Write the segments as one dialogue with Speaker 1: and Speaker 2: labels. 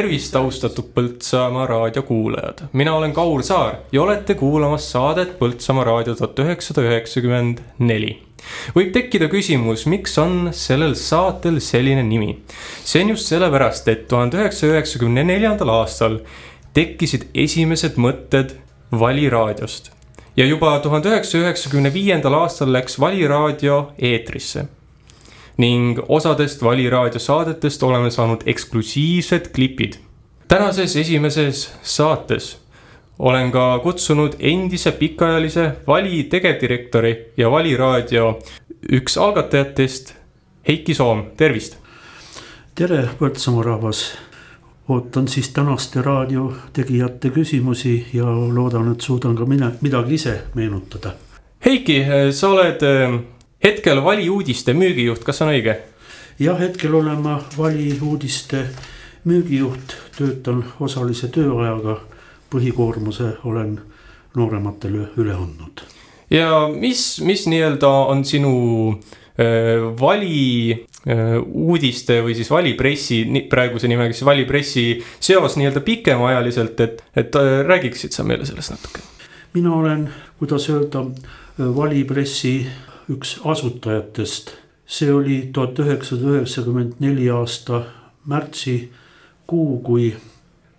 Speaker 1: tervist, austatud Põltsamaa raadiokuulajad, mina olen Kaur Saar ja olete kuulamas saadet Põltsamaa raadio tuhat üheksasada üheksakümmend neli. Võib tekkida küsimus, miks on sellel saatel selline nimi. see on just sellepärast, et tuhande üheksasaja üheksakümne neljandal aastal tekkisid esimesed mõtted valiraadiost. Ja juba tuhande üheksasaja üheksakümne viiendal aastal läks valiraadio eetrisse ning osadest Valiraadio saadetest oleme saanud eksklusiivsed klipid. tänases esimeses saates olen ka kutsunud endise pikaajalise Vali tegevdirektori ja Valiraadio üks algatajatest, Heiki Soom, tervist.
Speaker 2: tere, Põltsamaa rahvas. ootan siis tänaste raadiotegijate küsimusi ja loodan, et suudan ka mina midagi ise meenutada.
Speaker 1: Heiki, sa oled hetkel Vali uudiste müügijuht, kas on õige?
Speaker 2: jah, hetkel olen ma Vali uudiste müügijuht, töötan osalise tööajaga. põhikoormuse olen noorematele üle andnud.
Speaker 1: ja mis, mis nii-öelda on sinu äh, vali äh, uudiste või siis valipressi, praeguse nimega siis valipressi seos nii-öelda pikemaajaliselt, et, et äh, räägiksid sa meile sellest natuke?
Speaker 2: mina olen, kuidas öelda, valipressi üks asutajatest. see oli tuhat üheksasada üheksakümmend neli aasta märtsikuu, kui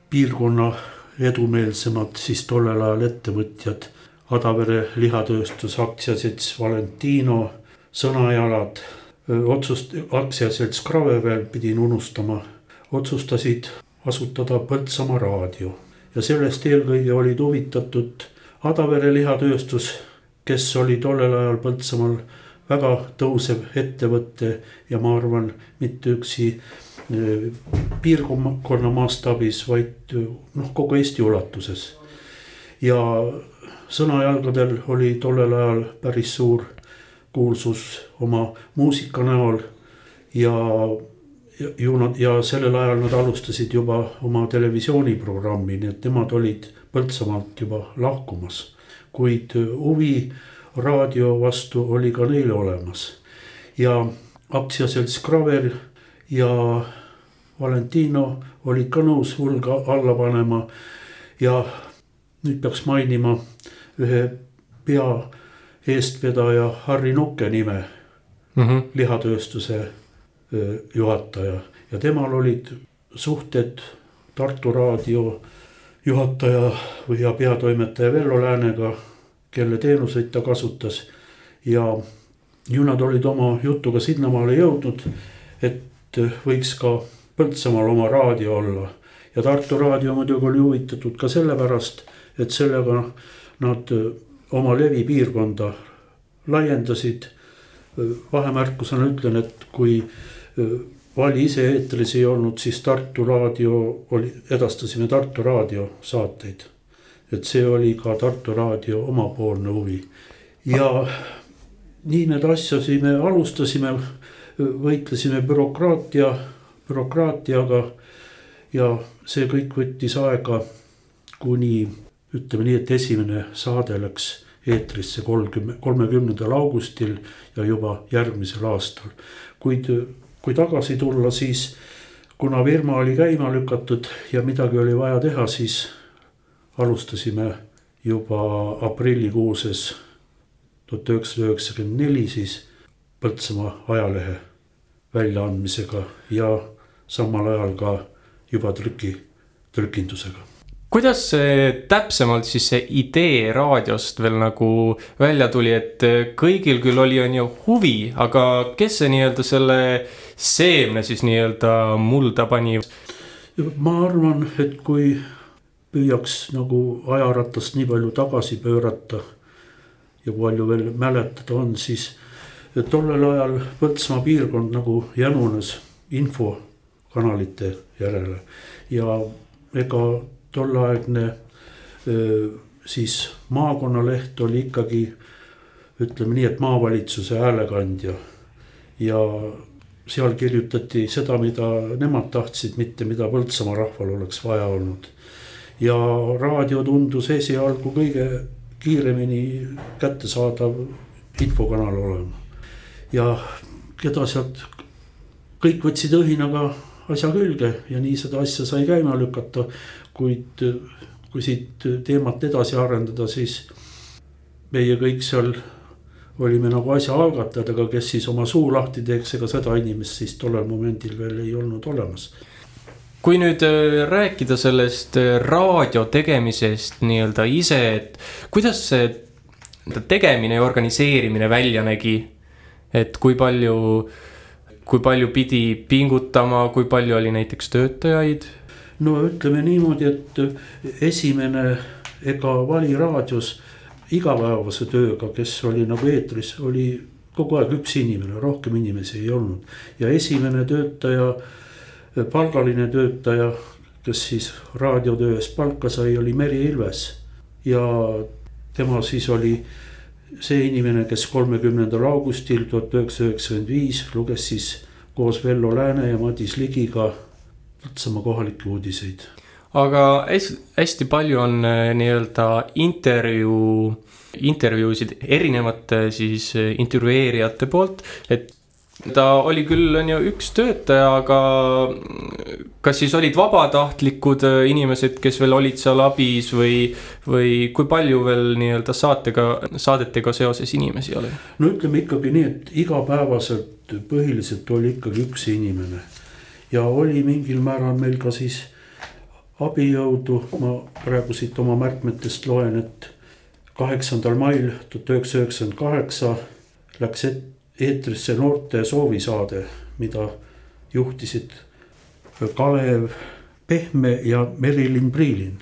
Speaker 2: piirkonna edumeelsemad siis tollel ajal ettevõtjad. Adavere lihatööstus aktsiaselts Valentino, Sõnajalad, otsust-, aktsiaselts Kravevel pidin unustama, otsustasid asutada Põltsamaa raadio. ja sellest eelkõige olid huvitatud Adavere lihatööstus kes oli tollel ajal Põltsamaal väga tõusev ettevõte ja ma arvan, mitte üksi eh, piirkonna mastaabis, vaid noh, kogu Eesti ulatuses. ja sõnajalgadel oli tollel ajal päris suur kuulsus oma muusika näol ja ju nad ja sellel ajal nad alustasid juba oma televisiooniprogrammi, nii et nemad olid Põltsamaalt juba lahkumas kuid huvi raadio vastu oli ka neil olemas. ja aktsiaselts Graver ja Valentino olid ka nõus hulga alla panema. ja nüüd peaks mainima ühe pea eestvedaja Harri Nukke nime mm, -hmm. lihatööstuse juhataja ja temal olid suhted Tartu raadio juhataja või ja peatoimetaja Vello Läänega, kelle teenuseid ta kasutas. ja ju nad olid oma jutuga sinnamaale jõudnud, et võiks ka Põltsamaal oma raadio olla. ja Tartu raadio muidugi oli huvitatud ka sellepärast, et sellega nad oma levipiirkonda laiendasid. vahemärkusena ütlen, et kui Vali ise eetris ei olnud, siis Tartu raadio oli, edastasime Tartu raadio saateid. et see oli ka Tartu raadio omapoolne huvi ja nii need asjasi me alustasime, võitlesime bürokraatia, bürokraatiaga. ja see kõik võttis aega kuni ütleme nii, et esimene saade läks eetrisse kolmkümmend, kolmekümnendal augustil ja juba järgmisel aastal. kuid kui tagasi tulla, siis kuna firma oli käima lükatud ja midagi oli vaja teha, siis alustasime juba aprillikuuses tuhat üheksasada üheksakümmend neli siis Põltsamaa ajalehe väljaandmisega ja samal ajal ka juba trüki, trükindusega
Speaker 1: kuidas see täpsemalt siis see idee raadiost veel nagu välja tuli, et kõigil küll oli, on ju huvi, aga kes see nii-öelda selle seemne siis nii-öelda mulda pani?
Speaker 2: ma arvan, et kui püüaks nagu ajaratast nii palju tagasi pöörata ja palju veel mäletada on, siis tollel ajal Põltsamaa piirkond nagu jänunes infokanalite järele ja ega tolleaegne siis maakonnaleht oli ikkagi ütleme nii, et maavalitsuse häälekandja. ja seal kirjutati seda, mida nemad tahtsid, mitte mida Põltsamaa rahval oleks vaja olnud. ja raadio tundus esialgu kõige kiiremini kättesaadav infokanal olema. ja keda sealt kõik võtsid õhinaga asja külge ja nii seda asja sai käima lükata. Kuid kui siit teemat edasi arendada, siis meie kõik seal olime nagu asja algatajad, aga kes siis oma suu lahti teeks, ega seda inimest siis tollel momendil veel ei olnud olemas
Speaker 1: kui nüüd äh, rääkida sellest äh, raadio tegemisest nii-öelda ise, et kuidas see tegemine ja organiseerimine välja nägi? et kui palju, kui palju pidi pingutama, kui palju oli näiteks töötajaid?
Speaker 2: No ütleme niimoodi, et esimene ega Vali raadios igapäevase tööga, kes oli nagu eetris, oli kogu aeg üks inimene, rohkem inimesi ei olnud. ja esimene töötaja, palgaline töötaja, kes siis raadiotöö eest palka sai, oli Meri Ilves. ja tema siis oli see inimene, kes kolmekümnendal augustil tuhat üheksasada üheksakümmend viis luges siis koos Vello Lääne ja Madis Ligiga Põltsamaa kohalikke uudiseid
Speaker 1: aga hästi, palju on äh, nii-öelda intervjuu, intervjuusid erinevate siis äh, intervjueerijate poolt, et ta oli küll, on ju, üks töötaja, aga kas siis olid vabatahtlikud äh, inimesed, kes veel olid seal abis või, või kui palju veel nii-öelda saatega, saadetega seoses inimesi oli?
Speaker 2: no ütleme ikkagi nii, et igapäevaselt põhiliselt oli ikkagi üks inimene ja oli mingil määral meil ka siis abijõudu, ma praegu siit oma märkmetest loen, et kaheksandal mail tuhat üheksasada üheksakümmend kaheksa läks eetrisse noorte soovisaade, mida juhtisid Kalev Pehme ja Merilin Priilin.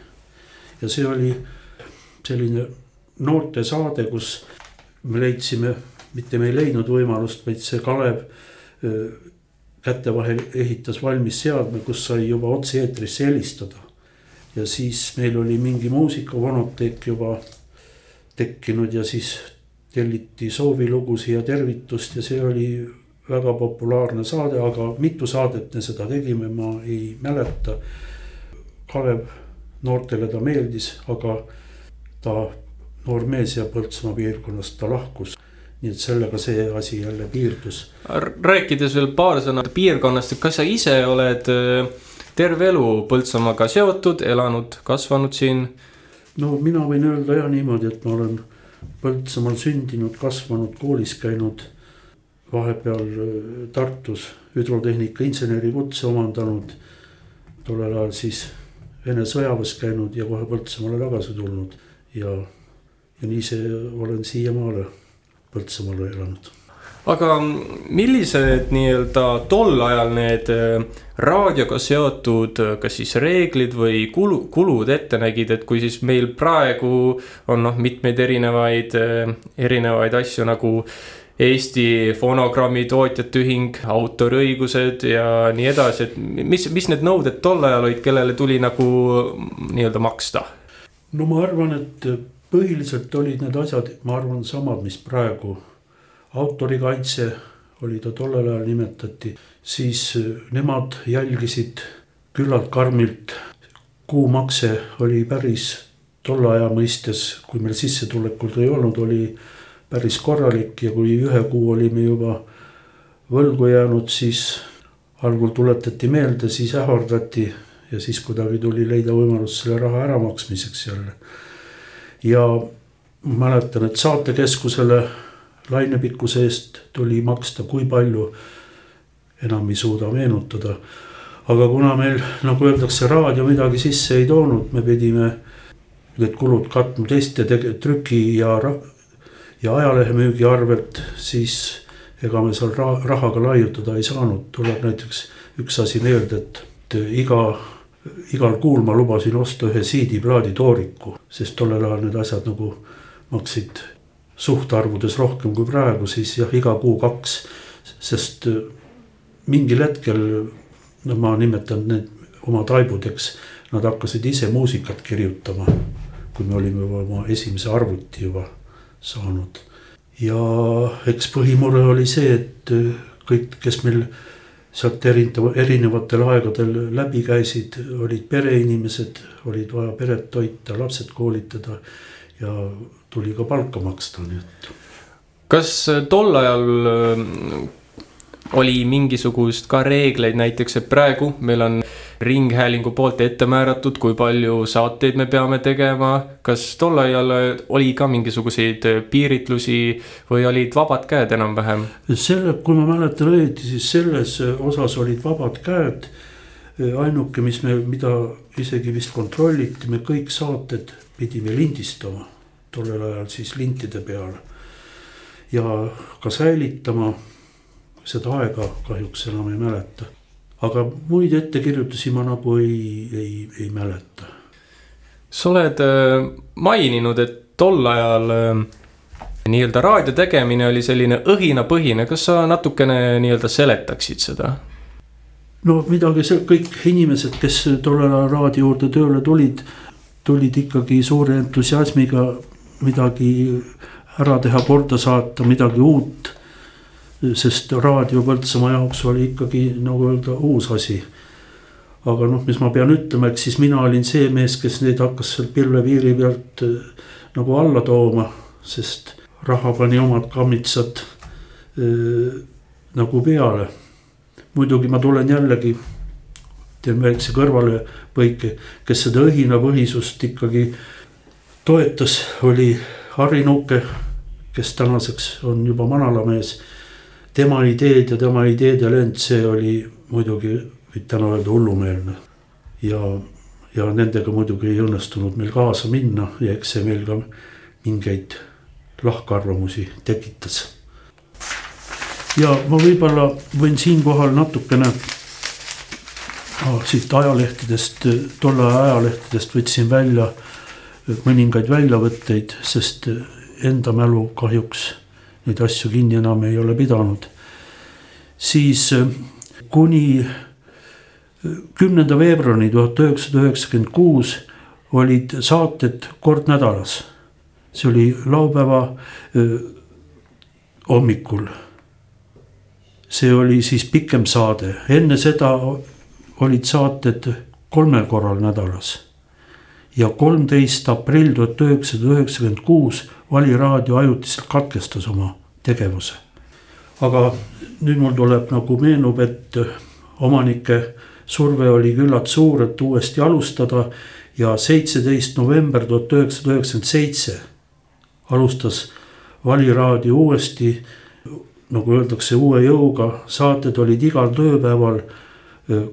Speaker 2: ja see oli selline noortesaade, kus me leidsime, mitte me ei leidnud võimalust, vaid see Kalev käte vahel ehitas valmis seadme, kus sai juba otse-eetrisse helistada ja siis meil oli mingi muusikavonoteek juba tekkinud ja siis telliti soovilugusid ja tervitust ja see oli väga populaarne saade, aga mitu saadet me seda tegime, ma ei mäleta. Kalev, noortele ta meeldis, aga ta, noor mees ja Põltsamaa piirkonnast ta lahkus nii et sellega see asi jälle piirdus.
Speaker 1: rääkides veel paar sõna piirkonnast, kas sa ise oled äh, terve elu Põltsamaaga seotud, elanud, kasvanud siin?
Speaker 2: no mina võin öelda jah niimoodi, et ma olen Põltsamaal sündinud, kasvanud, koolis käinud. vahepeal äh, Tartus hüdrotehnika insenerikutse omandanud. tollel ajal siis Vene sõjaväes käinud ja kohe Põltsamaale tagasi tulnud ja, ja nii see olen siiamaale Põltsamaal elanud
Speaker 1: aga millised nii-öelda tol ajal need äh, raadioga seotud äh, kas siis reeglid või kulu, kulud ette nägid, et kui siis meil praegu on noh, mitmeid erinevaid, äh, erinevaid asju nagu Eesti fonogrammi tootjate ühing, autoriõigused ja nii edasi, et mis, mis need nõuded tol ajal olid, kellele tuli nagu nii-öelda maksta?
Speaker 2: no ma arvan, et põhiliselt olid need asjad, ma arvan, samad, mis praegu autorikaitse oli ta tollel ajal nimetati, siis äh, nemad jälgisid küllalt karmilt. kuumakse oli päris tolle aja mõistes, kui meil sissetulekut ei olnud, oli päris korralik ja kui ühe kuu olime juba võlgu jäänud, siis algul tuletati meelde, siis ähvardati ja siis kuidagi tuli leida võimalus selle raha äramaksmiseks jälle. Ja mäletan, et saatekeskusele lainepikkuse eest tuli maksta, kui palju, enam ei suuda meenutada. aga kuna meil, nagu öeldakse, raadio midagi sisse ei toonud, me pidime need kulud katma teiste trüki ja, ja ajalehemüügi arvelt, siis ega me seal rahaga laiutada ei saanud, tuleb näiteks üks asi meelde, et iga, igal kuul ma lubasin osta ühe CD-plaadi tooriku, sest tollel ajal need asjad nagu maksid suhtarvudes rohkem kui praegu, siis jah, iga kuu kaks. sest äh, mingil hetkel, no ma nimetan need oma taibudeks, nad hakkasid ise muusikat kirjutama. kui me olime juba oma esimese arvuti juba saanud. ja eks põhimure oli see, et äh, kõik, kes meil sealt erineva, erinevatel aegadel läbi käisid, olid pereinimesed, olid vaja peret toita, lapsed koolitada ja tuli ka palka maksta, nii et.
Speaker 1: kas äh, tol ajal äh, oli mingisugust ka reegleid, näiteks et praegu meil on Ringhäälingu poolt ette määratud, kui palju saateid me peame tegema. kas tol ajal oli ka mingisuguseid piiritlusi või olid vabad käed enam-vähem?
Speaker 2: selle, kui ma mäletan õieti, siis selles osas olid vabad käed. ainuke, mis me, mida isegi vist kontrolliti, me kõik saated pidime lindistama tollel ajal siis lintide peal. ja ka säilitama, seda aega kahjuks enam ei mäleta aga muid ettekirjutusi ma nagu ei, ei, ei mäleta.
Speaker 1: sa oled äh, maininud, et tol ajal äh, nii-öelda raadio tegemine oli selline õhinapõhine, kas sa natukene nii-öelda seletaksid seda?
Speaker 2: no midagi, see kõik inimesed, kes tollel ajal raadio juurde tööle tulid, tulid ikkagi suure entusiasmiga midagi ära teha, korda saata, midagi uut sest raadio Põltsamaa jaoks oli ikkagi nagu öelda uus asi. aga noh, mis ma pean ütlema, et siis mina olin see mees, kes neid hakkas seal pilvepiiri pealt äh, nagu alla tooma, sest raha pani omad kammitsad äh, nagu peale. muidugi ma tulen jällegi, teen väikse kõrvalepõike, kes seda õhinapõhisust ikkagi toetas, oli Harri Nuke, kes tänaseks on juba manalamees tema ideed ja tema ideede lend, see oli muidugi, võib täna öelda hullumeelne. ja, ja nendega muidugi ei õnnestunud meil kaasa minna ja eks see meil ka mingeid lahkarvamusi tekitas. ja ma võib-olla võin siinkohal natukene ah, siit ajalehtedest, tolle aja ajalehtedest võtsin välja mõningaid väljavõtteid, sest enda mälu kahjuks neid asju kinni enam ei ole pidanud. siis äh, kuni äh, kümnenda veebruarini tuhat üheksasada üheksakümmend kuus olid saated kord nädalas. see oli laupäeva äh, hommikul. see oli siis pikem saade, enne seda olid saated kolmel korral nädalas. ja kolmteist aprill tuhat üheksasada üheksakümmend kuus Vali raadio ajutiselt katkestas oma tegevuse. aga nüüd mul tuleb nagu meenub, et omanike surve oli küllalt suur, et uuesti alustada ja seitseteist november tuhat üheksasada üheksakümmend seitse alustas Vali raadio uuesti nagu öeldakse, uue jõuga, saated olid igal tööpäeval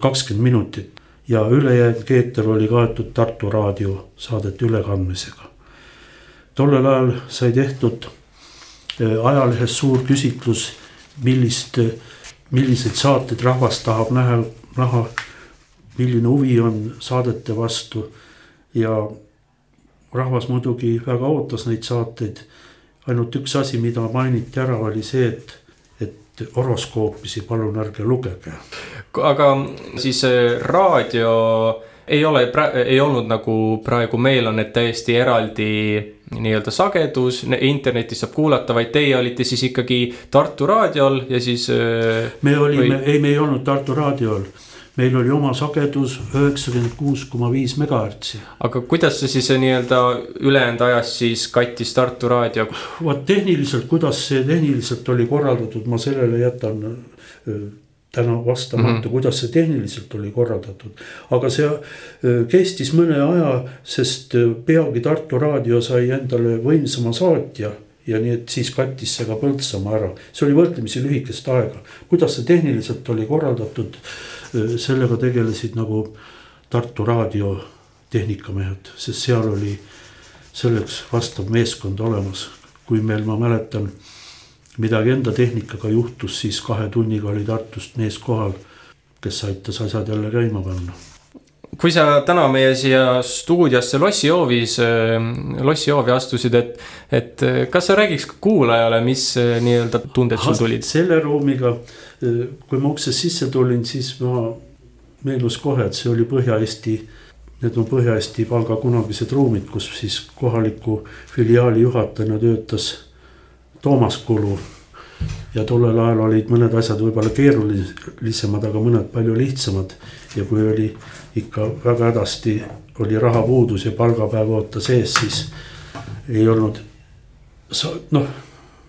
Speaker 2: kakskümmend minutit ja ülejäänud keeter oli kaetud Tartu raadio saadete ülekandmisega tollel ajal sai tehtud äh, ajalehes suur küsitlus, millist, äh, milliseid saateid rahvas tahab näha, näha. milline huvi on saadete vastu ja rahvas muidugi väga ootas neid saateid. ainult üks asi, mida mainiti ära, oli see, et, et horoskoopisi palun ärge lugege.
Speaker 1: aga siis äh, raadio ei ole, ei olnud nagu praegu meil on need täiesti eraldi nii-öelda sagedus, internetis saab kuulata, vaid teie olite siis ikkagi Tartu raadiol ja siis.
Speaker 2: Äh, me olime või..., ei, me ei olnud Tartu raadiol meil oli oma sagedus üheksakümmend kuus koma viis megahertsi.
Speaker 1: aga kuidas see siis nii-öelda ülejäänud ajas siis kattis Tartu raadio?
Speaker 2: vot tehniliselt, kuidas see tehniliselt oli korraldatud, ma sellele jätan äh, täna vastamata mm, -hmm. kuidas see tehniliselt oli korraldatud. aga see kestis mõne aja, sest peagi Tartu Raadio sai endale võimsama saatja ja nii, et siis kattis see ka Põltsamaa ära, see oli võrdlemisi lühikest aega. kuidas see tehniliselt oli korraldatud, sellega tegelesid nagu Tartu Raadio tehnikamehed, sest seal oli selleks vastav meeskond olemas. kui meil, ma mäletan midagi enda tehnikaga juhtus, siis kahe tunniga oli Tartust mees kohal, kes aitas asjad jälle käima panna
Speaker 1: kui sa täna meie siia stuudiosse lossihoovis, lossihoovi astusid, et, et kas sa räägiks kuulajale, mis nii-öelda tunded sul tulid?
Speaker 2: selle ruumiga, kui ma uksest sisse tulin, siis ma meenus kohe, et see oli Põhja-Eesti. Need on Põhja-Eesti panga kunagised ruumid, kus siis kohaliku filiaali juhatajana töötas Toomas Kulu. ja tollel ajal olid mõned asjad võib-olla keerulisemad, aga mõned palju lihtsamad. ja kui oli ikka väga hädasti, oli rahapuudus ja palgapäev ootas ees, siis ei olnud noh,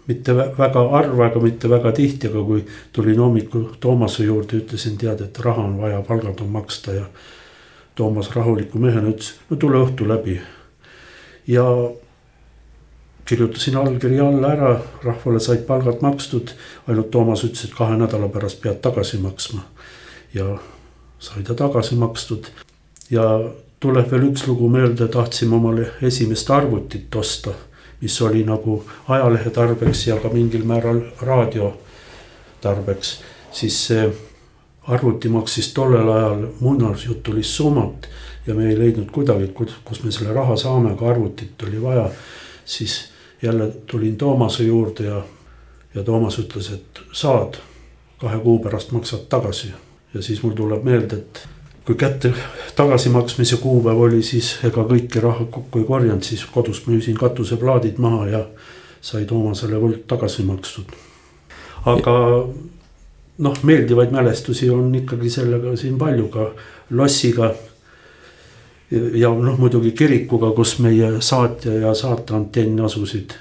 Speaker 2: mitte väga harva, aga mitte väga tihti, aga kui tulin hommikul Toomase juurde, ütlesin, tead, et raha on vaja, palgad on maksta ja. Toomas rahuliku mehena ütles, no tule õhtu läbi. ja kirjutasin allkirja alla ära, rahvale said palgad makstud. ainult Toomas ütles, et kahe nädala pärast pead tagasi maksma. ja sai ta tagasi makstud ja tuleb veel üks lugu meelde, tahtsime omale esimest arvutit osta mis oli nagu ajalehe tarbeks ja ka mingil määral raadio tarbeks, siis see arvuti maksis tollel ajal muinasjutulist summat ja me ei leidnud kuidagi, kus me selle raha saame, aga arvutit oli vaja. siis jälle tulin Toomase juurde ja, ja Toomas ütles, et saad, kahe kuu pärast maksad tagasi. ja siis mul tuleb meelde, et kui kätte tagasimaksmise kuupäev oli, siis ega kõiki raha kokku ei korjanud, siis kodus müüsin katuseplaadid maha ja sai Toomasele võlg tagasi makstud. aga noh, meeldivaid mälestusi on ikkagi sellega siin palju ka lossiga. Ja noh, muidugi kirikuga, kus meie saatja ja saateantenn asusid.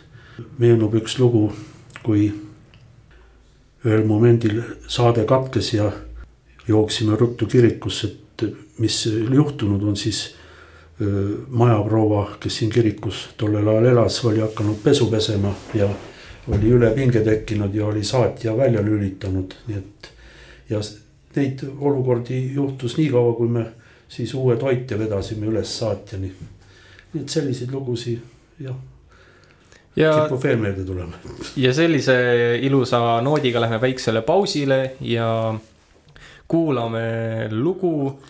Speaker 2: meenub üks lugu, kui ühel momendil saade katkes ja jooksime ruttu kirikusse mis juhtunud on siis majaproua, kes siin kirikus tollel ajal elas, oli hakanud pesu pesema ja oli ülepinge tekkinud ja oli saatja välja lülitanud, nii et. ja neid olukordi juhtus nii kaua, kui me siis uue toitja vedasime üles saatjani. nii et selliseid lugusid jah ja, kipub veel meelde tulema.
Speaker 3: ja sellise ilusa noodiga lähme väiksele pausile ja kuulame lugu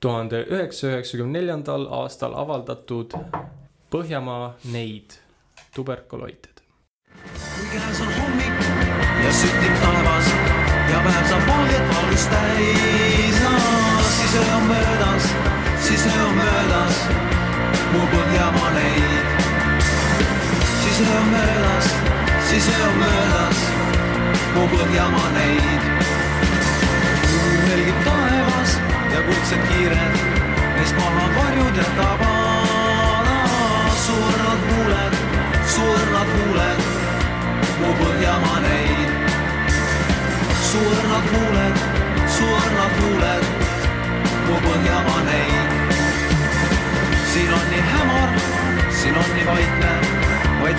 Speaker 3: tuhande üheksasaja üheksakümne neljandal aastal avaldatud Põhjamaa neid tuberkuloited. kui käes on hommik ja süttib taevas ja päev saab valget valgust täis no,, siis öö on möödas, siis öö on möödas, mu Põhjamaa neid. siis öö on möödas, siis öö on möödas, mu Põhjamaa neid.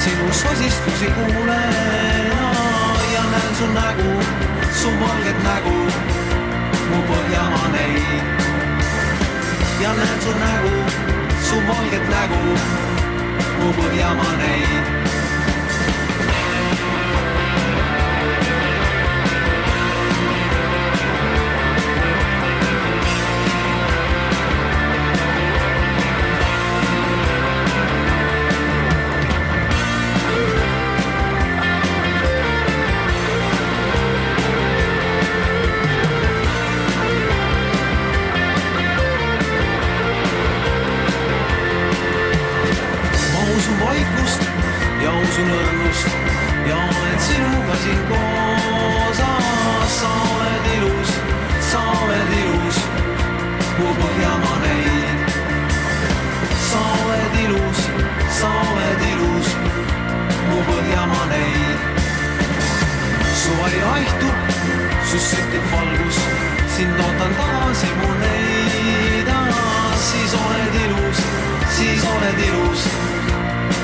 Speaker 3: Sinu sosistusi kuulen ja näen su nägu, su valget nägu mu Põhjamaa neid. ja näen su nägu, su valget nägu, mu Põhjamaa neid oled ilus,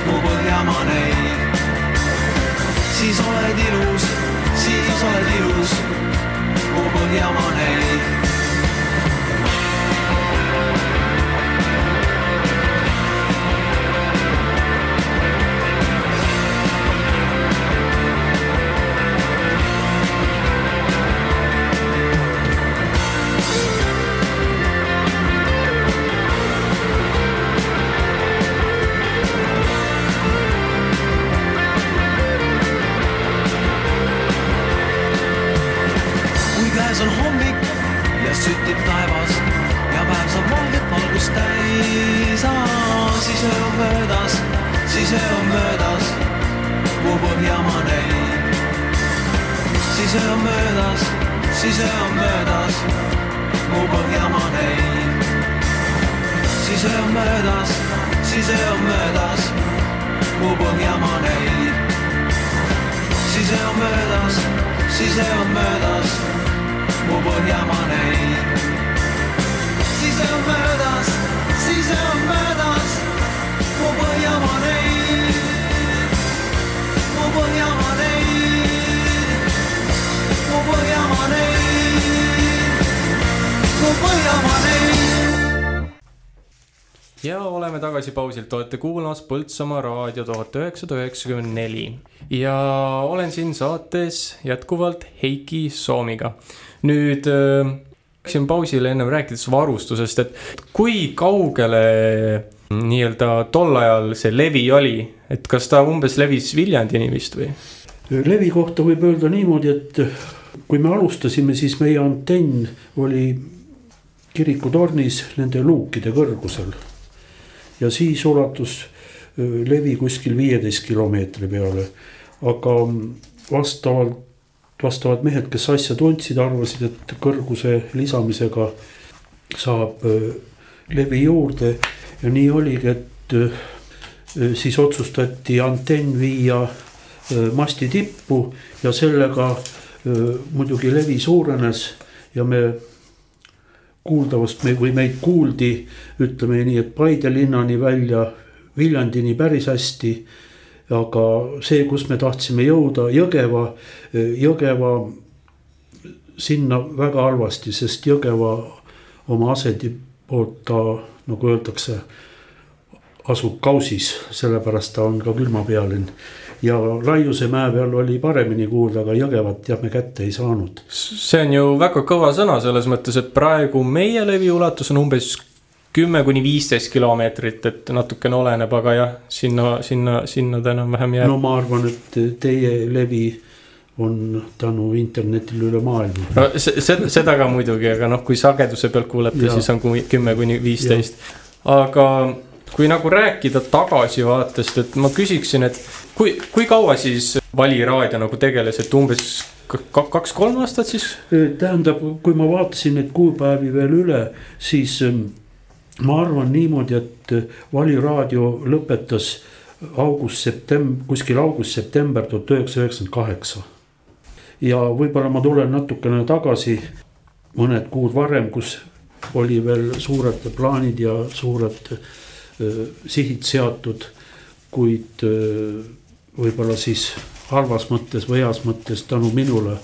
Speaker 3: mu põhjamaa neid. siis oled ilus, siis oled ilus, mu põhjamaa neid siis on möödas, siis on möödas, kuhu põhja ma näin. siis on möödas, siis on möödas, kuhu põhja ma näin. siis on möödas, siis on möödas, kuhu põhja ma näin. siis on möödas, siis on möödas, kuhu põhja ma näin. Põhjamaa neid, mu Põhjamaa neid
Speaker 1: ja oleme tagasi pausilt, olete kuulamas Põltsamaa raadio tuhat üheksasada üheksakümmend neli. Ja olen siin saates jätkuvalt Heiki Soomiga. nüüd läksin äh, pausile ennem rääkides varustusest, et kui kaugele nii-öelda tol ajal see levi oli, et kas ta umbes levis Viljandini vist või?
Speaker 2: levi kohta võib öelda niimoodi, et kui me alustasime, siis meie antenn oli kirikutornis nende luukide kõrgusel ja siis ulatus levi kuskil viieteist kilomeetri peale. aga vastavalt, vastavad mehed, kes asja tundsid, arvasid, et kõrguse lisamisega saab levi juurde ja nii oligi, et siis otsustati antenn viia masti tippu ja sellega muidugi levi suurenes ja me kuuldavast me, või meid kuuldi, ütleme nii, et Paide linnani välja Viljandini päris hästi. aga see, kus me tahtsime jõuda, Jõgeva, Jõgeva sinna väga halvasti, sest Jõgeva oma asendi poolt ta nagu öeldakse, asub kausis, sellepärast ta on ka külmapealinn ja Laiuse mäe peal oli paremini kuulda, aga Jõgevat jah, me kätte ei saanud.
Speaker 1: see on ju väga kõva sõna selles mõttes, et praegu meie leviulatus on umbes kümme kuni viisteist kilomeetrit, et natukene oleneb, aga jah, sinna, sinna, sinna ta enam-vähem jääb.
Speaker 2: no ma arvan, et teie levi on tänu internetile üle maailma.
Speaker 1: no seda, seda ka muidugi, aga noh, kui sageduse pealt kuulete, siis on kümme kuni viisteist. aga kui nagu rääkida tagasivaatest, et ma küsiksin, et kui, kui kaua siis Vali raadio nagu tegeles, et umbes kaks-kolm aastat siis?
Speaker 2: tähendab, kui ma vaatasin neid kuupäevi veel üle, siis ähm, ma arvan niimoodi, et Vali raadio lõpetas august-september, kuskil august-september tuhat üheksasada üheksakümmend kaheksa. ja võib-olla ma tulen natukene tagasi mõned kuud varem, kus oli veel suured plaanid ja suured Äh, sihid seatud, kuid äh, võib-olla siis halvas mõttes või heas mõttes tänu minule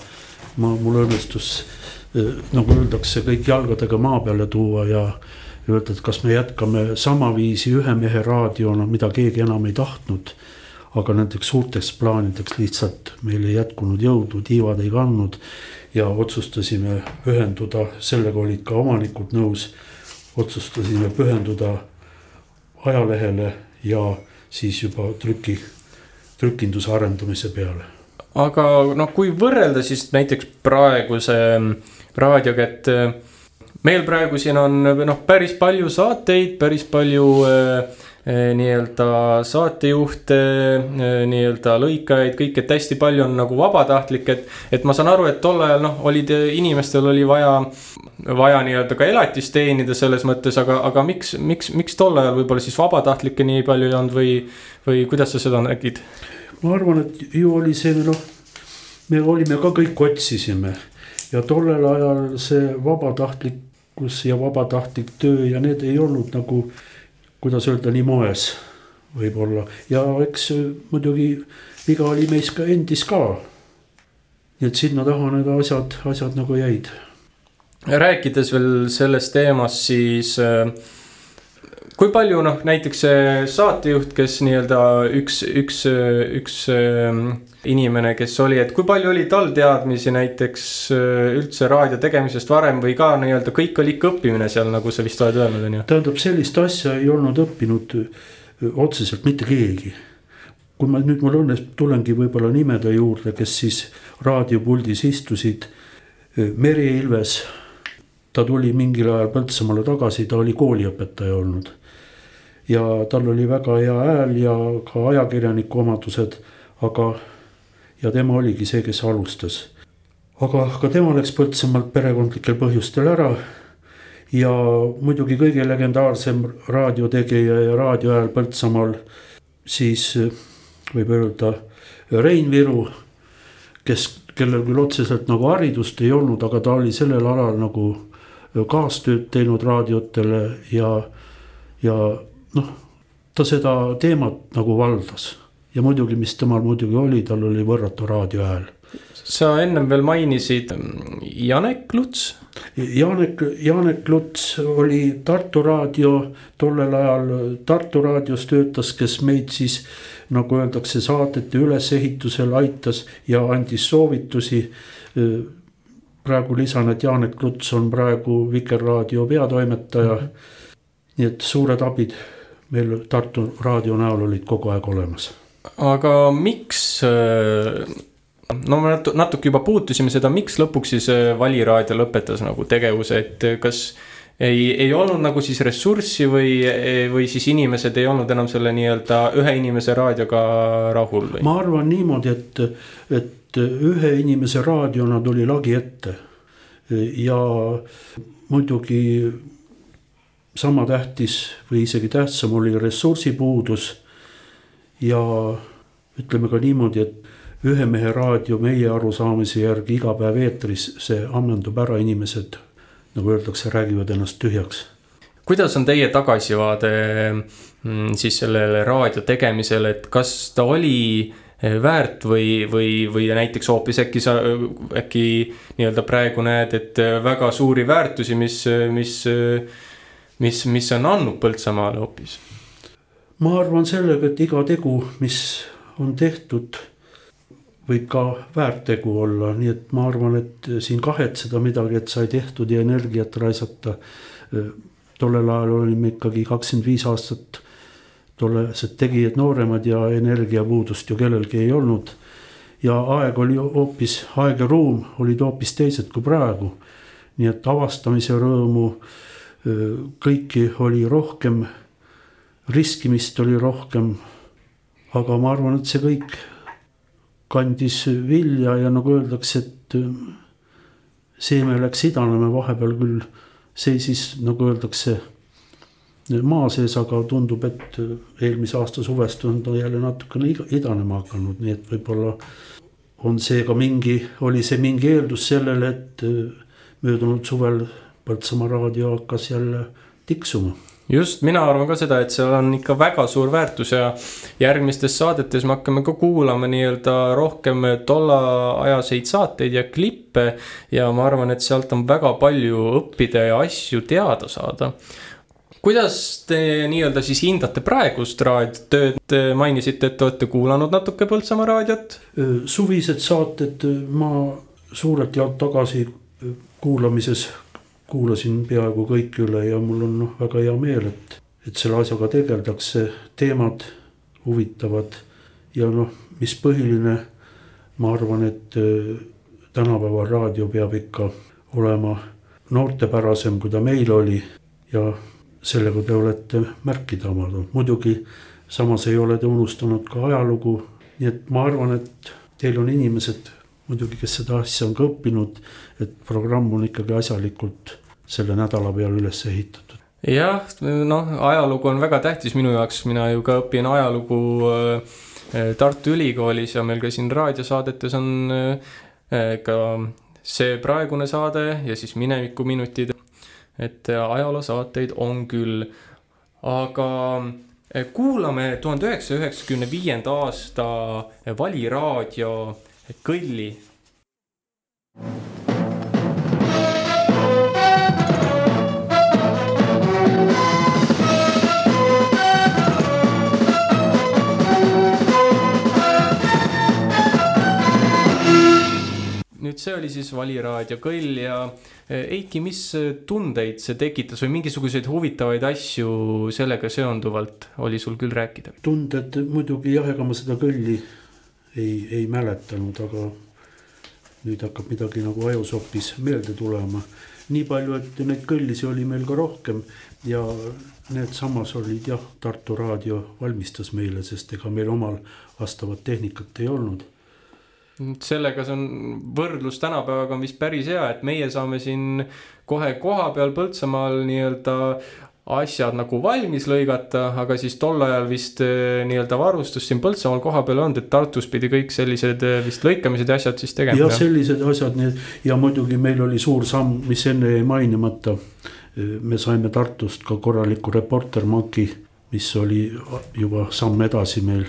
Speaker 2: ma, mul õnnestus äh, nagu öeldakse, kõik jalgadega maa peale tuua ja öelda, et kas me jätkame samaviisi ühe mehe raadiona, mida keegi enam ei tahtnud. aga nendeks suurteks plaanideks lihtsalt meil ei jätkunud jõudu, tiivad ei kandnud ja otsustasime pühenduda, sellega olid ka omanikud nõus. otsustasime pühenduda ajalehele ja siis juba trüki, trükinduse arendamise peale.
Speaker 1: aga noh, kui võrrelda siis näiteks praeguse raadioga, et eh, meil praegu siin on noh, päris palju saateid, päris palju äh, nii-öelda saatejuhte, eh, nii-öelda lõikajaid, kõik, et hästi palju on nagu vabatahtlik, et. et ma saan aru, et tol ajal noh, olid inimestel oli vaja, vaja nii-öelda ka elatist teenida selles mõttes, aga, aga miks, miks, miks tol ajal võib-olla siis vabatahtlikke nii palju ei olnud või, või kuidas sa seda nägid?
Speaker 2: ma arvan, et ju oli see noh, me olime ka kõik otsisime ja tollel ajal see vabatahtlikkus ja vabatahtlik töö ja need ei olnud nagu kuidas öelda, nii moes võib-olla ja eks muidugi viga oli meis ka endis ka. nii et sinna taha need asjad, asjad nagu jäid.
Speaker 1: rääkides veel sellest teemast, siis äh, kui palju noh, näiteks saatejuht, kes nii-öelda üks, üks, üks ähm, inimene, kes oli, et kui palju oli tal teadmisi näiteks äh, üldse raadio tegemisest varem või ka nii-öelda kõik oli ikka õppimine seal, nagu sa vist oled öelnud, on ju?
Speaker 2: tähendab, sellist asja ei olnud õppinud äh, otseselt mitte keegi. kui ma nüüd mul õnnestub, tulengi võib-olla nimede juurde, kes siis raadiopuldis istusid. Äh, Meri Ilves ta tuli mingil ajal Põltsamaale tagasi, ta oli kooliõpetaja olnud ja tal oli väga hea hääl ja ka ajakirjaniku omadused, aga, ja tema oligi see, kes alustas. aga ka tema läks Põltsamaalt perekondlikel põhjustel ära. ja muidugi kõige legendaarsem raadiotegija ja raadiohääl Põltsamaal, siis võib öelda Rein Viru, kes, kellel küll otseselt nagu haridust ei olnud, aga ta oli sellel alal nagu kaastööd teinud raadiotele ja, ja noh, ta seda teemat nagu valdas. ja muidugi, mis temal muidugi oli, tal oli võrratu raadiohääl.
Speaker 1: sa ennem veel mainisid mm, Janek Luts.
Speaker 2: Janek, Janek Luts oli Tartu raadio, tollel ajal Tartu raadios töötas, kes meid siis nagu öeldakse, saadete ülesehitusel aitas ja andis soovitusi praegu lisan, et Janek Luts on praegu Vikerraadio peatoimetaja nii et suured abid meil Tartu raadio näol olid kogu aeg olemas.
Speaker 1: aga miks, no me natuke juba puutusime seda, miks lõpuks siis Valiraadio lõpetas nagu tegevuse, et kas ei, ei olnud nagu siis ressurssi või, või siis inimesed ei olnud enam selle nii-öelda ühe inimese raadioga rahul või?
Speaker 2: ma arvan niimoodi, et, et ühe inimese raadiona tuli lagi ette. ja muidugi sama tähtis või isegi tähtsam oli ressursipuudus. ja ütleme ka niimoodi, et ühe mehe raadio meie arusaamise järgi iga päev eetris, see ammendub ära, inimesed nagu öeldakse, räägivad ennast tühjaks.
Speaker 1: kuidas on teie tagasivaade mm, siis sellele raadio tegemisele, et kas ta oli Eh, väärt või, või, või näiteks hoopis äkki sa, äkki nii-öelda praegu näed, et eh, väga suuri väärtusi, mis, mis, mis, mis on andnud Põltsamaale hoopis?
Speaker 2: ma arvan sellega, et iga tegu, mis on tehtud, võib ka väärtegu olla, nii et ma arvan, et siin kahetseda midagi, et sai tehtud ja energiat raisata. Tollel ajal olime ikkagi kakskümmend viis aastat tollased tegijad nooremad ja energiapuudust ju kellelgi ei olnud. ja aeg oli hoopis, aeg ja ruum olid hoopis teised kui praegu. nii et avastamise rõõmu, kõiki oli rohkem, riskimist oli rohkem. aga ma arvan, et see kõik kandis vilja ja nagu öeldakse, et seeme läks idanema vahepeal küll seisis, nagu öeldakse maa sees, aga tundub, et eelmise aasta suvest on ta jälle natukene idanema hakanud, nii et võib-olla on see ka mingi, oli see mingi eeldus sellele, et möödunud suvel Põltsamaa raadio hakkas jälle tiksuma
Speaker 1: just, mina arvan ka seda, et seal on ikka väga suur väärtus ja järgmistes saadetes me hakkame ka kuulama nii-öelda rohkem tollaajaseid saateid ja klippe. ja ma arvan, et sealt on väga palju õppida ja asju teada saada kuidas te nii-öelda siis hindate praegust raadiotööd, te mainisite, et te olete kuulanud natuke Põltsamaa raadiot.
Speaker 2: suvised saated ma suurelt jaolt tagasi kuulamises kuulasin peaaegu kõik üle ja mul on noh, väga hea meel, et, et selle asjaga tegeldakse, teemad huvitavad ja noh, mis põhiline, ma arvan, et tänapäeval raadio peab ikka olema noortepärasem, kui ta meil oli ja sellega te olete märkida omanud, muidugi samas ei ole te unustanud ka ajalugu, nii et ma arvan, et teil on inimesed muidugi, kes seda asja on ka õppinud, et programm on ikkagi asjalikult selle nädala peale üles ehitatud.
Speaker 1: jah, noh, ajalugu on väga tähtis minu jaoks, mina ju ka õpin ajalugu äh, Tartu Ülikoolis ja meil ka siin raadiosaadetes on äh, ka see praegune saade ja siis minevikuminutid et äh, ajaloosaateid on küll, aga äh, kuulame tuhande üheksasaja üheksakümne viienda aasta Valiraadio kõlli. Nüüd see oli siis Valiraadio kõll ja eh, Eiki, mis tundeid see tekitas või mingisuguseid huvitavaid asju sellega seonduvalt oli sul küll rääkida?
Speaker 2: tunded muidugi jah, ega ma seda kõlli ei, ei mäletanud, aga nüüd hakkab midagi nagu ajus hoopis meelde tulema. nii palju, et neid kõllisi oli meil ka rohkem ja need samas olid jah, Tartu Raadio valmistas meile, sest ega meil omal vastavat tehnikat ei olnud
Speaker 1: sellega see on võrdlus tänapäevaga on vist päris hea, et meie saame siin kohe kohapeal Põltsamaal nii-öelda asjad nagu valmis lõigata, aga siis tol ajal vist äh, nii-öelda varustus siin Põltsamaal kohapeal ei olnud, et Tartus pidi kõik sellised äh, vist lõikamised ja asjad siis tegema.
Speaker 2: jah, sellised asjad, need ja muidugi meil oli suur samm, mis enne jäi mainimata. me saime Tartust ka korraliku reportermaki, mis oli juba samm edasi meil,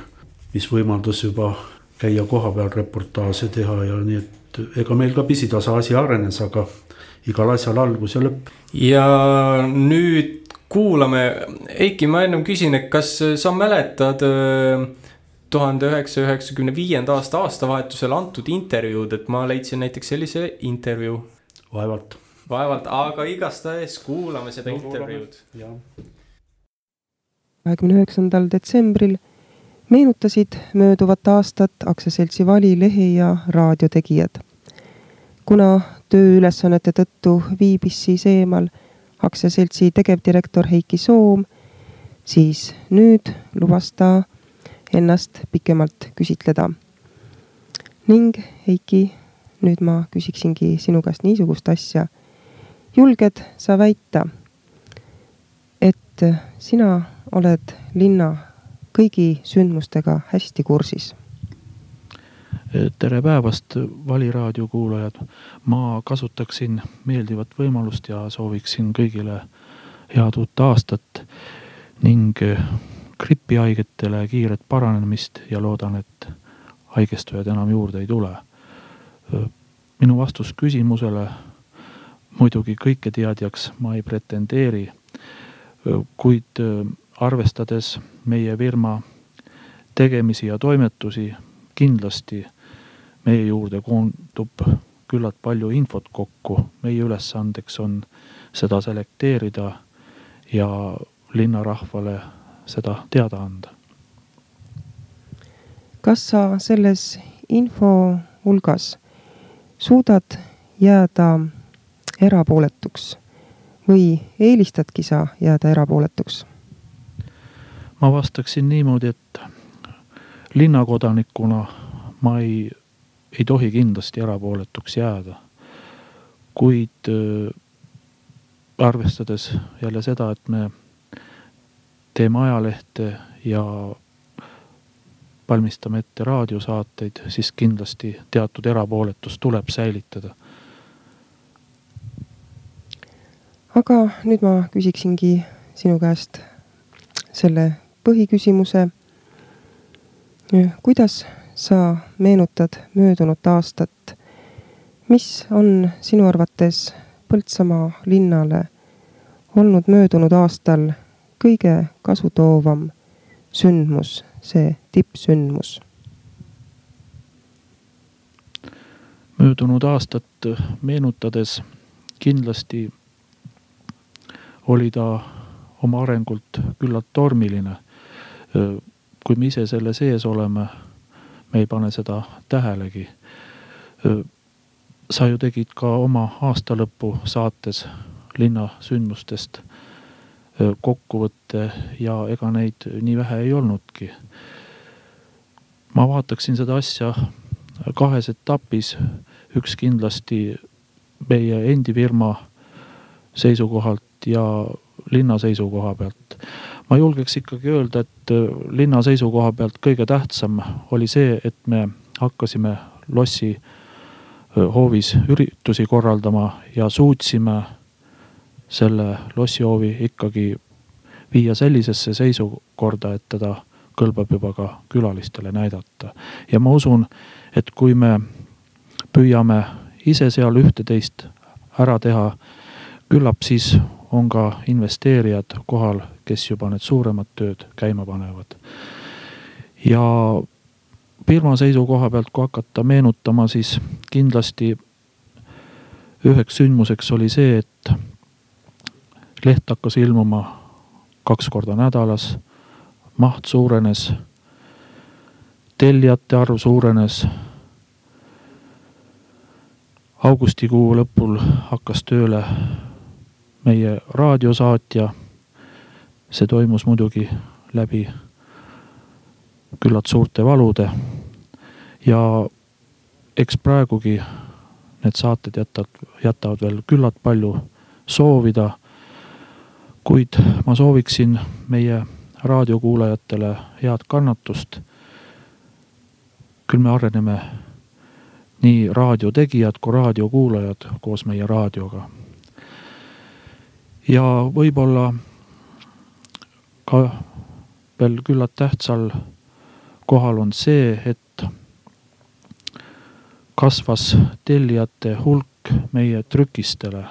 Speaker 2: mis võimaldas juba käia kohapeal reportaaže teha ja nii, et ega meil ka pisitasa asi arenes, aga igal asjal algus ja lõpp.
Speaker 1: ja nüüd kuulame, Eiki, ma ennem küsin, et kas sa mäletad äh, tuhande üheksasaja üheksakümne viienda aasta aastavahetusel antud intervjuud, et ma leidsin näiteks sellise intervjuu.
Speaker 2: vaevalt.
Speaker 1: vaevalt, aga igastahes kuulame seda no, intervjuud.
Speaker 4: kahekümne üheksandal detsembril meenutasid mööduvat aastat aktsiaseltsi Vali lehe ja raadiotegijad. kuna tööülesannete tõttu viibis siis eemal aktsiaseltsi tegevdirektor Heiki Soom, siis nüüd lubas ta ennast pikemalt küsitleda. ning Heiki, nüüd ma küsiksingi sinu käest niisugust asja. julged sa väita, et sina oled linna kõigi sündmustega hästi kursis?
Speaker 5: tere päevast, Vali raadio kuulajad. ma kasutaksin meeldivat võimalust ja sooviksin kõigile head uut aastat ning gripihaigetele kiiret paranemist ja loodan, et haigestujaid enam juurde ei tule. minu vastus küsimusele, muidugi kõiketeadjaks ma ei pretendeeri, kuid arvestades meie firma tegemisi ja toimetusi, kindlasti meie juurde koondub küllalt palju infot kokku, meie ülesandeks on seda selekteerida ja linnarahvale seda teada anda.
Speaker 4: kas sa selles info hulgas suudad jääda erapooletuks või eelistadki sa jääda erapooletuks?
Speaker 5: Ma vastaksin niimoodi, et linnakodanikuna ma ei ei tohi kindlasti erapooletuks jääda. kuid äh, arvestades jälle seda, et me teeme ajalehte ja valmistame ette raadiosaateid, siis kindlasti teatud erapooletus tuleb säilitada.
Speaker 4: aga nüüd ma küsiksingi sinu käest selle põhiküsimuse. kuidas sa meenutad möödunud aastat. mis on sinu arvates Põltsamaa linnale olnud möödunud aastal kõige kasutoovam sündmus, see tippsündmus?
Speaker 5: möödunud aastat meenutades kindlasti oli ta oma arengult küllalt tormiline. Kui me ise selle sees oleme me ei pane seda tähelegi. sa ju tegid ka oma aastalõpu saates linna sündmustest kokkuvõtte ja ega neid nii vähe ei olnudki. ma vaataksin seda asja kahes etapis. üks kindlasti meie endi firma seisukohalt ja linna seisukoha pealt ma julgeks ikkagi öelda, et äh, linna seisukoha pealt kõige tähtsam oli see, et me hakkasime lossi äh, hoovis üritusi korraldama ja suutsime selle lossihoovi ikkagi viia sellisesse seisukorda, et teda kõlbab juba ka külalistele näidata. ja ma usun, et kui me püüame ise seal ühte-teist ära teha, küllap siis on ka investeerijad kohal, kes juba need suuremad tööd käima panevad. ja firma seisukoha pealt, kui hakata meenutama, siis kindlasti üheks sündmuseks oli see, et leht hakkas ilmuma kaks korda nädalas, maht suurenes, tellijate arv suurenes. augustikuu lõpul hakkas tööle meie raadiosaatja. See toimus muidugi läbi küllalt suurte valude. ja eks praegugi need saated jätavad, jätavad veel küllalt palju soovida. kuid ma sooviksin meie raadiokuulajatele head kannatust. küll me areneme nii raadiotegijad kui raadiokuulajad koos meie raadioga. ja võib-olla ka veel küllalt tähtsal kohal on see, et kasvas tellijate hulk meie trükistele.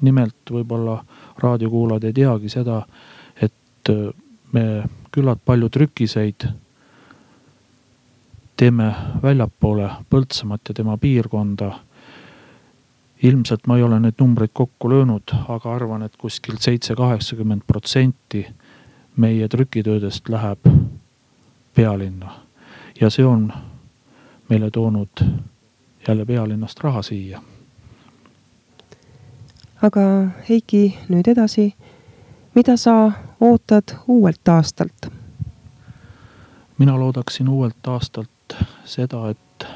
Speaker 5: nimelt võib-olla raadiokuulajad ei teagi seda, et me küllalt palju trükiseid teeme väljapoole Põltsamaad ja tema piirkonda. ilmselt ma ei ole neid numbreid kokku löönud, aga arvan, et kuskil seitse, kaheksakümmend protsenti meie trükitöödest läheb pealinna. ja see on meile toonud jälle pealinnast raha siia.
Speaker 4: aga Heiki, nüüd edasi. mida sa ootad uuelt aastalt?
Speaker 5: mina loodaksin uuelt aastalt seda, et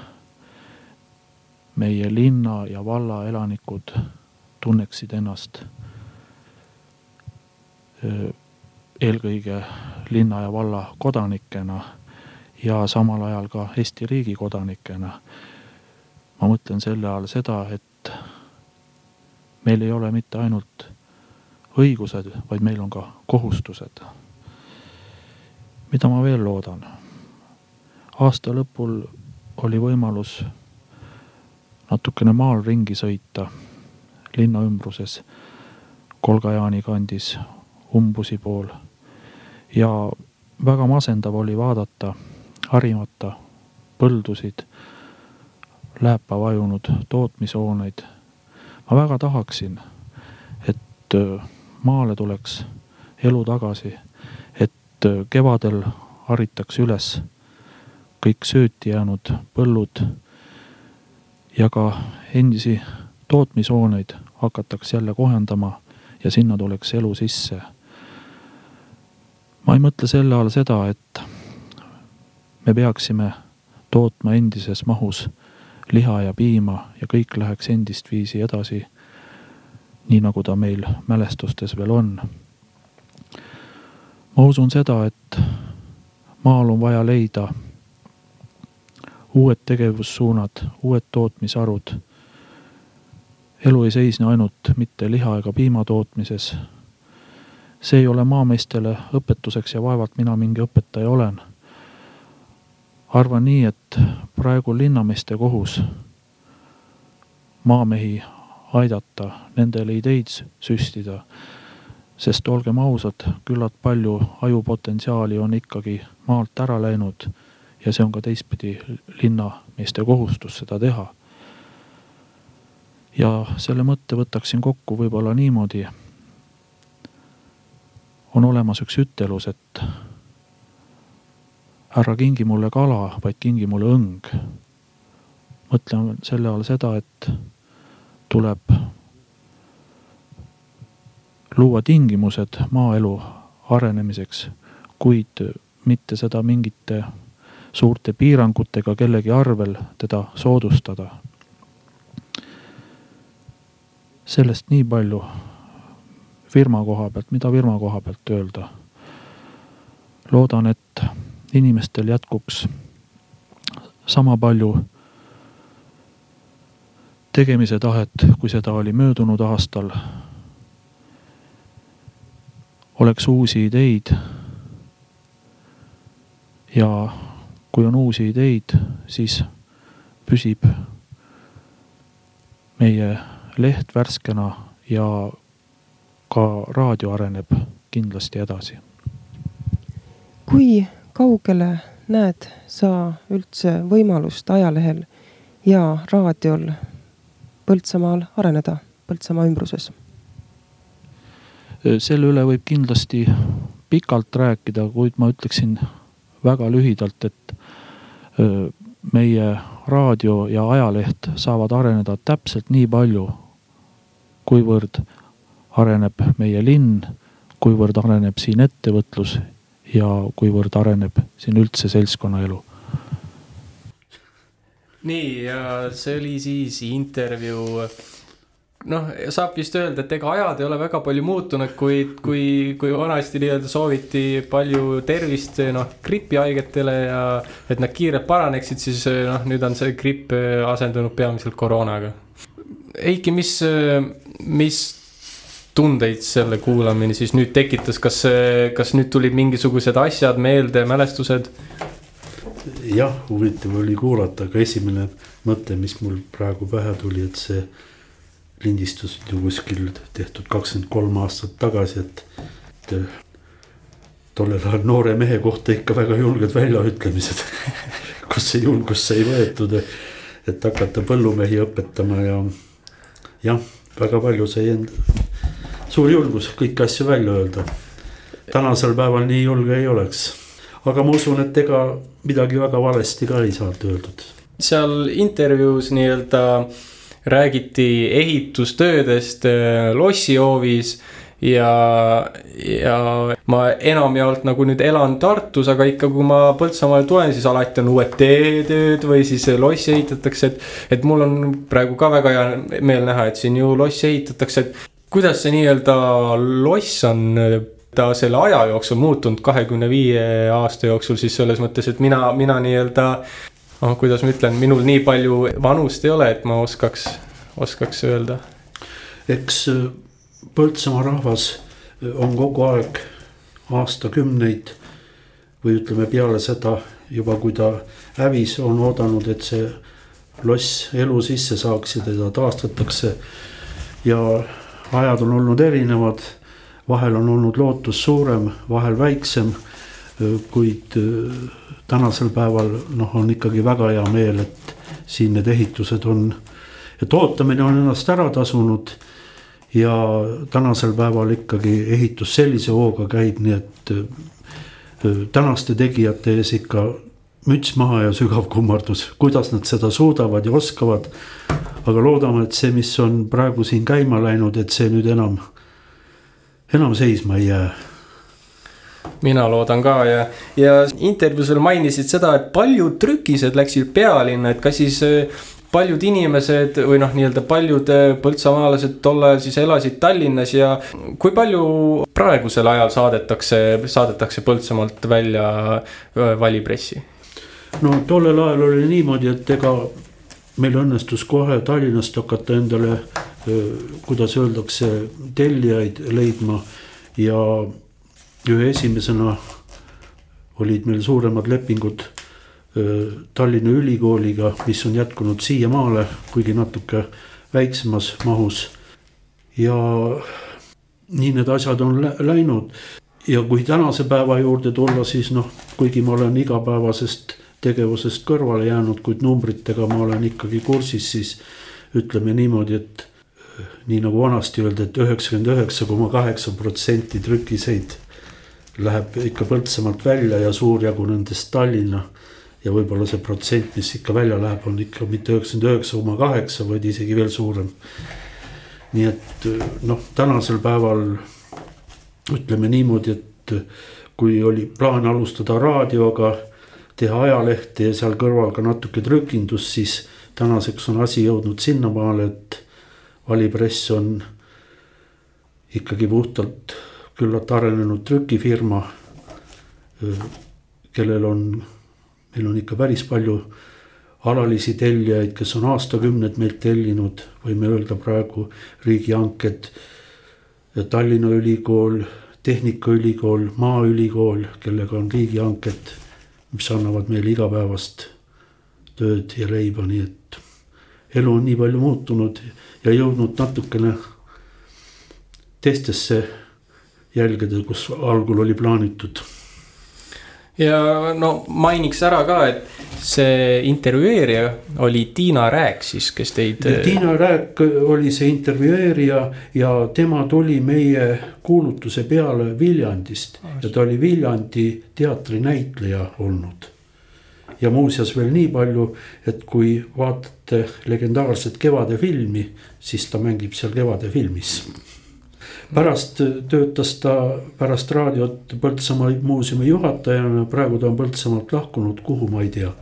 Speaker 5: meie linna ja valla elanikud tunneksid ennast eelkõige linna ja valla kodanikena ja samal ajal ka Eesti riigi kodanikena. ma mõtlen selle all seda, et meil ei ole mitte ainult õigused, vaid meil on ka kohustused. mida ma veel loodan? aasta lõpul oli võimalus natukene maal ringi sõita linna ümbruses, Kolga-Jaani kandis, umbusi pool. Ja väga masendav oli vaadata harimata põldusid, lääpa vajunud tootmishooneid. ma väga tahaksin, et maale tuleks elu tagasi, et kevadel haritaks üles kõik sööti jäänud põllud ja ka endisi tootmishooneid hakatakse jälle kohendama ja sinna tuleks elu sisse. Ma ei mõtle selle all seda, et me peaksime tootma endises mahus liha ja piima ja kõik läheks endist viisi edasi. nii nagu ta meil mälestustes veel on. ma usun seda, et maal on vaja leida uued tegevussuunad, uued tootmisharud. elu ei seisne ainult mitte liha ega piima tootmises. See ei ole maameestele õpetuseks ja vaevalt mina mingi õpetaja olen. arvan nii, et praegu linnameeste kohus maamehi aidata, nendele ideid süstida. sest olgem ausad, küllalt palju ajupotentsiaali on ikkagi maalt ära läinud ja see on ka teistpidi linnameeste kohustus seda teha. ja selle mõtte võtaksin kokku võib-olla niimoodi. On olemas üks ütelus, et ära kingi mulle kala, vaid kingi mulle õng. mõtlen selle all seda, et tuleb luua tingimused maaelu arenemiseks, kuid mitte seda mingite suurte piirangutega kellegi arvel teda soodustada. sellest nii palju firma koha pealt, mida firma koha pealt öelda. loodan, et inimestel jätkuks sama palju tegemise tahet, kui seda oli möödunud aastal. oleks uusi ideid ja kui on uusi ideid, siis püsib meie leht värskena ja ka raadio areneb kindlasti edasi.
Speaker 4: kui kaugele näed sa üldse võimalust ajalehel ja raadiol Põltsamaal areneda, Põltsamaa ümbruses?
Speaker 5: selle üle võib kindlasti pikalt rääkida, kuid ma ütleksin väga lühidalt, et meie raadio ja ajaleht saavad areneda täpselt nii palju, kuivõrd areneb meie linn, kuivõrd areneb siin ettevõtlus ja kuivõrd areneb siin üldse seltskonnaelu.
Speaker 1: nii ja see oli siis intervjuu noh, saab vist öelda, et ega ajad ei ole väga palju muutunud, kuid kui, kui vanasti nii-öelda sooviti palju tervist noh, gripihaigetele ja et nad kiirelt paraneksid, siis noh, nüüd on see gripp asendunud peamiselt koroonaga. Eiki, mis, mis tundeid selle kuulamine siis nüüd tekitas, kas, kas nüüd tulid mingisugused asjad meelde, mälestused?
Speaker 2: jah, huvitav oli kuulata, aga esimene mõte, mis mul praegu pähe tuli, et see lindistus ju kuskil tehtud kakskümmend kolm aastat tagasi, et, tollel ajal noore mehe kohta ikka väga julged väljaütlemised, kus see julgus sai võetud, et hakata põllumehi õpetama ja jah, väga palju sai enda, suur julgus kõiki asju välja öelda. tänasel päeval nii julge ei oleks, aga ma usun, et ega midagi väga valesti ka ei saanud öeldud
Speaker 1: seal intervjuus nii-öelda räägiti ehitustöödest äh, lossihoovis ja, ja ma enamjaolt nagu nüüd elan Tartus, aga ikka, kui ma Põltsamaale tulen, siis alati on uued teetööd või siis lossi ehitatakse, et. et mul on praegu ka väga hea meel näha, et siin ju lossi ehitatakse, et kuidas see nii-öelda loss on ta selle aja jooksul muutunud kahekümne viie aasta jooksul siis selles mõttes, et mina, mina nii-öelda noh, kuidas ma ütlen, minul nii palju vanust ei ole, et ma oskaks, oskaks öelda.
Speaker 2: eks äh, Põltsamaa rahvas äh, on kogu aeg aastakümneid või ütleme peale seda juba, kui ta hävis, on oodanud, et see loss elu sisse saaks ja teda taastatakse. ja ajad on olnud erinevad, vahel on olnud lootus suurem, vahel väiksem. kuid tänasel päeval noh, on ikkagi väga hea meel, et siin need ehitused on, et ootamine on ennast ära tasunud ja tänasel päeval ikkagi ehitus sellise hooga käib, nii et tänaste tegijate ees ikka müts maha ja sügav kummardus, kuidas nad seda suudavad ja oskavad. Aga loodame, et see, mis on praegu siin käima läinud, et see nüüd enam, enam seisma ei jää
Speaker 1: mina loodan ka ja, ja intervjuus veel mainisid seda, et paljud trükised läksid pealinna, et kas siis äh, paljud inimesed või noh, nii-öelda paljud äh, põltsamaalased tol ajal siis elasid Tallinnas ja kui palju praegusel ajal saadetakse, saadetakse Põltsamaalt välja äh, valipressi?
Speaker 2: no tollel ajal oli niimoodi, et ega meil õnnestus kohe Tallinnast hakata endale, kuidas öeldakse, tellijaid leidma ja ühe esimesena olid meil suuremad lepingud Tallinna Ülikooliga, mis on jätkunud siiamaale, kuigi natuke väiksemas mahus. ja nii need asjad on lä läinud ja kui tänase päeva juurde tulla, siis noh, kuigi ma olen igapäevasest tegevusest kõrvale jäänud, kuid numbritega ma olen ikkagi kursis, siis ütleme niimoodi, et öö, nii nagu vanasti öeldi et, et üheksakümmend üheksa koma kaheksa protsenti trükiseid läheb ikka Põltsamaalt välja ja suur jagu nendest Tallinna. ja võib-olla see protsent, mis ikka välja läheb, on ikka mitte üheksakümmend üheksa koma kaheksa, vaid isegi veel suurem. nii et noh, tänasel päeval ütleme niimoodi, et kui oli plaan alustada raadioga, teha ajalehte ja seal kõrval ka natuke trükindust, siis tänaseks on asi jõudnud sinnamaale, et valipress on ikkagi puhtalt küllalt arenenud trükifirma, kellel on, meil on ikka päris palju alalisi tellijaid, kes on aastakümneid meilt tellinud, võime öelda praegu riigihanked. Tallinna Ülikool, Tehnikaülikool, Maaülikool, kellega on riigihanked, mis annavad meile igapäevast tööd ja leiba, nii et elu on nii palju muutunud ja jõudnud natukene teistesse jälgede, kus algul oli plaanitud
Speaker 1: ja no mainiks ära ka, et see intervjueerija oli Tiina Rääk siis, kes teid.
Speaker 2: Tiina Rääk oli see intervjueerija ja tema tuli meie kuulutuse peale Viljandist ja ta oli Viljandi teatrinäitleja olnud. ja muuseas veel nii palju, et kui vaatate legendaarset Kevade filmi, siis ta mängib seal Kevade filmis pärast töötas ta pärast raadiot Põltsamaa muuseumi juhatajana, praegu ta on Põltsamaalt lahkunud, kuhu ma ei tea.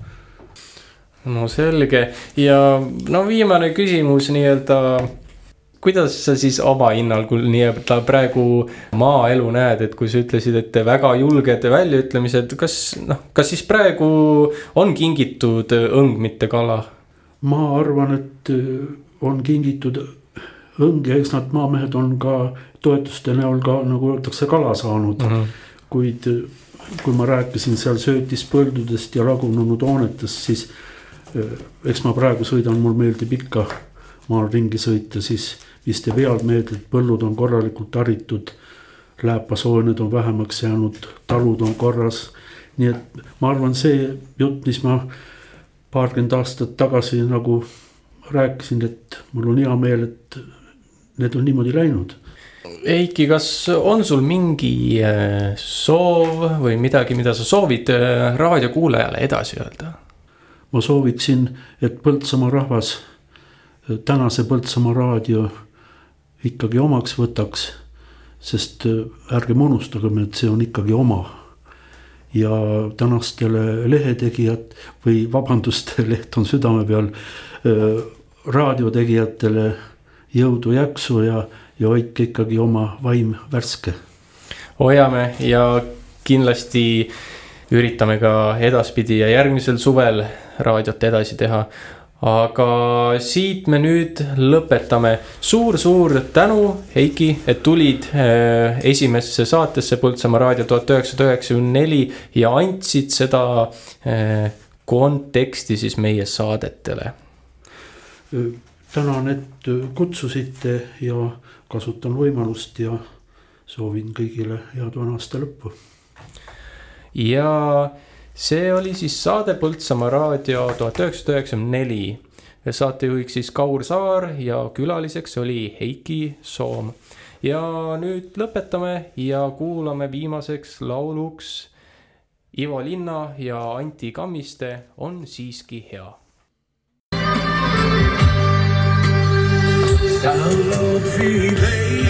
Speaker 1: no selge ja no viimane küsimus nii-öelda kuidas sa siis oma hinnangul nii-öelda praegu maaelu näed, et kui sa ütlesid, et väga julged väljaütlemised, kas noh, kas siis praegu on kingitud õng, mitte kala?
Speaker 2: ma arvan, et on kingitud õng ja eks nad maamehed on ka toetuste näol ka nagu öeldakse, kala saanud mm. -hmm. kuid kui ma rääkisin seal söötispõldudest ja lagunenud hoonetest, siis eks ma praegu sõidan, mulle meeldib ikka maal ringi sõita, siis vist ei peal meelde, et põllud on korralikult haritud. lääpasooned on vähemaks jäänud, talud on korras. nii et ma arvan, see jutt, mis ma paarkümmend aastat tagasi nagu rääkisin, et mul on hea meel, et need on niimoodi läinud.
Speaker 1: Eiki, kas on sul mingi äh, soov või midagi, mida sa soovid äh, raadiokuulajale edasi öelda?
Speaker 2: ma sooviksin, et Põltsamaa rahvas tänase Põltsamaa raadio ikkagi omaks võtaks. sest äh, ärgem unustagem, et see on ikkagi oma. ja tänastele lehetegijad või vabandust, leht on südame peal, äh, raadiotegijatele jõudu, jaksu ja, ja hoidke ikkagi oma vaim värske.
Speaker 1: hoiame ja kindlasti üritame ka edaspidi ja järgmisel suvel raadiot edasi teha aga siit me nüüd lõpetame suur,. suur-suur tänu, Heiki, et tulid äh, esimesse saatesse Põltsamaa raadio tuhat üheksasada üheksakümmend neli ja andsid seda äh, konteksti siis meie saadetele.
Speaker 2: Tänan, et kutsusite ja kasutan võimalust ja soovin kõigile head vana aasta lõppu.
Speaker 1: ja see oli siis saade Põltsamaa raadio tuhat üheksasada üheksakümmend neli. saatejuhiks siis Kaur Saar ja külaliseks oli Heiki Soom. ja nüüd lõpetame ja kuulame viimaseks lauluks Ivo Linna ja Anti Kammiste On siiski hea. Seal on lootsi leida muinasjutud.